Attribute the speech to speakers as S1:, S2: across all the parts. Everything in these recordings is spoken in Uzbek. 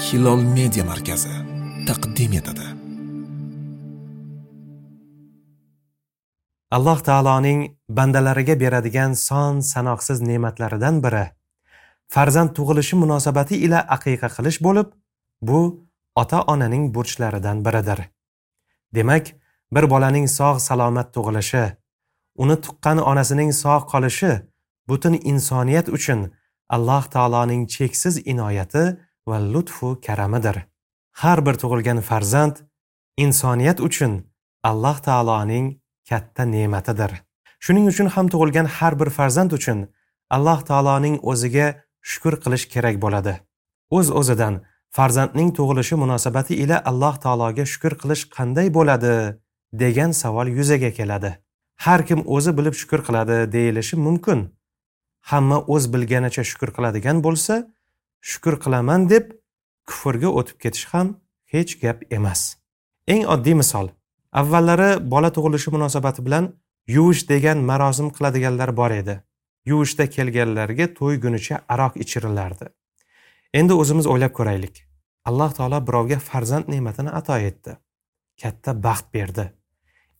S1: hilol media markazi taqdim etadi.
S2: Alloh taoloning bandalariga beradigan son sanoqsiz ne'matlaridan biri farzand tug'ilishi munosabati ila aqiqa qilish bo'lib bu ota onaning burchlaridan biridir. Demak bir bolaning sog' salomat tug'ilishi uni tuqqan onasining sog' qolishi butun insoniyat uchun alloh taoloning cheksiz inoyati va lutfu karamidir. Har bir tug'ilgan farzand insoniyat uchun alloh taoloning katta ne'matidir. Shuning uchun ham tug'ilgan har bir farzand uchun alloh taoloning o'ziga shukur qilish kerak bo'ladi. O'z uz o'zidan farzandning tug'ilishi munosabati ila alloh taologa shukur qilish qanday bo'ladi degan savol yuzaga keladi. Har kim o'zi bilib shukur qiladi deyilishi mumkin. Hamma o'z bilganicha shukur qiladigan bo'lsa shukur qilaman deb kufrga o'tib ketish ham hech gap emas. Eng oddiy misol. Avvallari bola tug'ilishi munosabati bilan yuvish degan marosim qiladiganlar bor edi. Yuvishda kelganlarga to'ygunicha aroq ichirilardi endi o'zimiz o'ylab ko'raylik. Alloh taolo birovga farzand ne'matini ato etdi. Katta baxt berdi.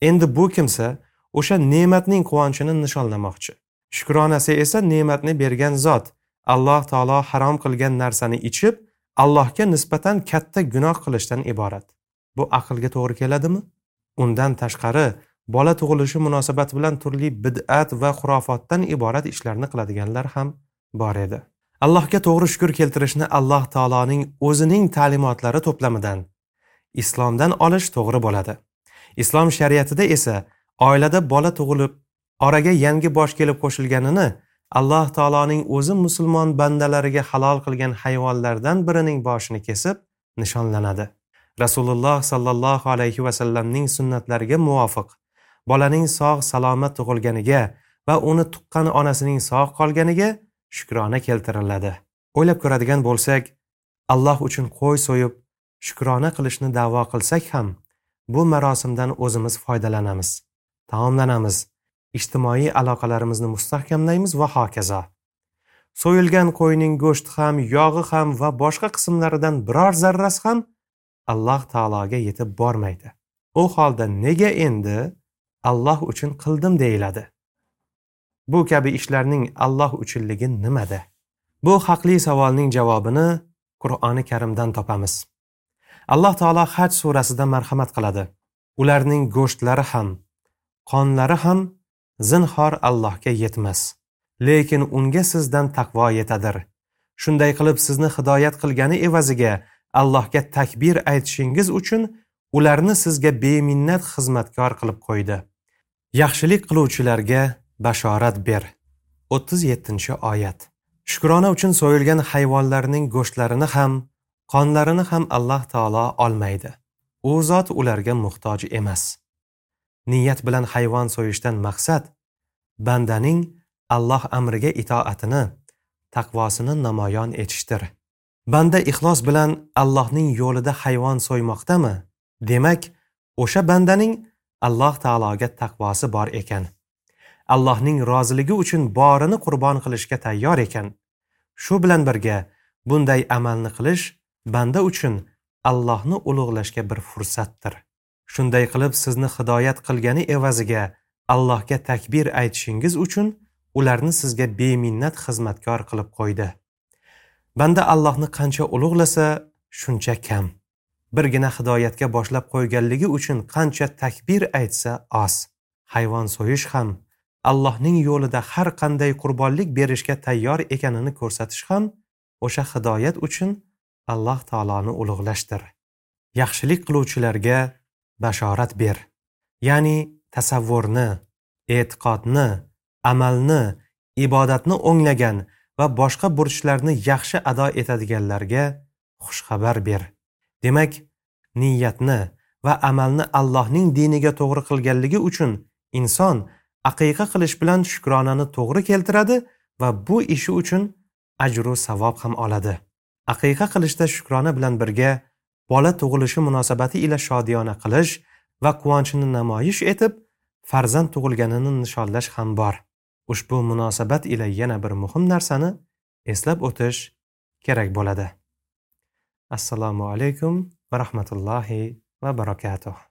S2: Endi bu kimsa o'sha ne'matning quvonchini nishonlamoqchi. Shukronasi esa ne'matni bergan zot. Alloh taolo harom qilgan narsani ichib allohga nisbatan katta gunoh qilishdan iborat. Bu aqlga to'g'ri keladimi? Undan tashqari bola tug'ilishi munosabati bilan turli bid'at va xurofotdan iborat ishlarni qiladiganlar ham bor edi. Allohga to'g'ri shukur keltirishni alloh taoloning o'zining ta'limotlari to'plamidan islomdan olish to'g'ri bo'ladi. Islom shariatida esa oilada bola tug'ilib oraga yangi bosh kelib qo'shilganini alloh taoloning o'zi musulmon bandalariga halol qilgan hayvonlardan birining boshini kesib nishonlanadi. Rasululloh sollallohu alayhi vasallamning sunnatlariga muvofiq. Bolaning sog' salomat tug'ilganiga va uni tuqqan onasining sog' qolganiga shukrona keltiriladi. O'ylab ko'radigan bo'lsak alloh uchun qo'y so'yib shukrona qilishni da'vo qilsak ham bu marosimdan o'zimiz foydalanamiz taomlanamiz. Ijtimoiy aloqalarimizni mustahkamlaymiz va hokazo. So'yilgan qo'yning go'shti ham yog'i ham va boshqa qismlaridan biror zarrasi ham alloh taologa yetib bormaydi. U holda nega endi alloh uchun qildim deyiladi. Bu kabi ishlarning alloh uchunligi nimada? Bu haqli savolning javobini qur'oni karimdan topamiz. Alloh taolo haj surasida marhamat qiladi. Ularning go'shtlari ham qonlari ham zinhor allohga yetmas lekin unga sizdan taqvo yetadir. Shunday qilib sizni hidoyat qilgani evaziga allohga takbir aytishingiz uchun ularni sizga beminnat xizmatkor qilib qo'ydi. Yaxshilik qiluvchilarga bashorat ber. 37 oyat. Shukrona uchun so'yilgan hayvonlarning go'shtlarini ham qonlarini ham alloh taolo olmaydi. U zot ularga muhtoj emas. Niyat bilan hayvon so'yishdan maqsad bandaning alloh amriga itoatini taqvosini namoyon etishdir. Banda ixlos bilan allohning yo'lida hayvon so'ymoqdami? Demak o'sha bandaning alloh taologa taqvosi bor ekan. Allohning roziligi uchun borini qurbon qilishga tayyor ekan. Shu bilan birga bunday amalni qilish banda uchun allohni ulug'lashga bir fursatdir. Shunday qilib sizni hidoyat qilgani evaziga allohga takbir aytishingiz uchun ularni sizga beminnat xizmatkor qilib qo'ydi. Banda allohni qancha ulug'lasa shuncha kam. Birgina hidoyatga boshlab qo'yganligi uchun qancha takbir aytsa oz. Hayvon so'yish ham allohning yo'lida har qanday qurbonlik berishga tayyor ekanini ko'rsatish ham o'sha hidoyat uchun alloh taoloni ulug'lashdir. Yaxshilik qiluvchilarga bashorat ber. Ya'ni tasavvurni e'tiqodni amalni ibodatni o'nglagan va boshqa burchlarni yaxshi ado etadiganlarga xushxabar ber. Demak niyatni va amalni allohning diniga to'g'ri qilganligi uchun inson aqiqa qilish bilan shukronani to'g'ri keltiradi va bu ishi uchun ajru savob ham oladi. Aqiqa qilishda shukrona bilan birga bola tug'ilishi munosabati ila shodiyona qilish va quvonchini namoyish etib farzand tug'ilganini nishonlash ham bor. Ushbu munosabat ila yana bir muhim narsani eslab o'tish kerak bo'ladi. Assalomu alaykum va rahmatullohi va barakatuh.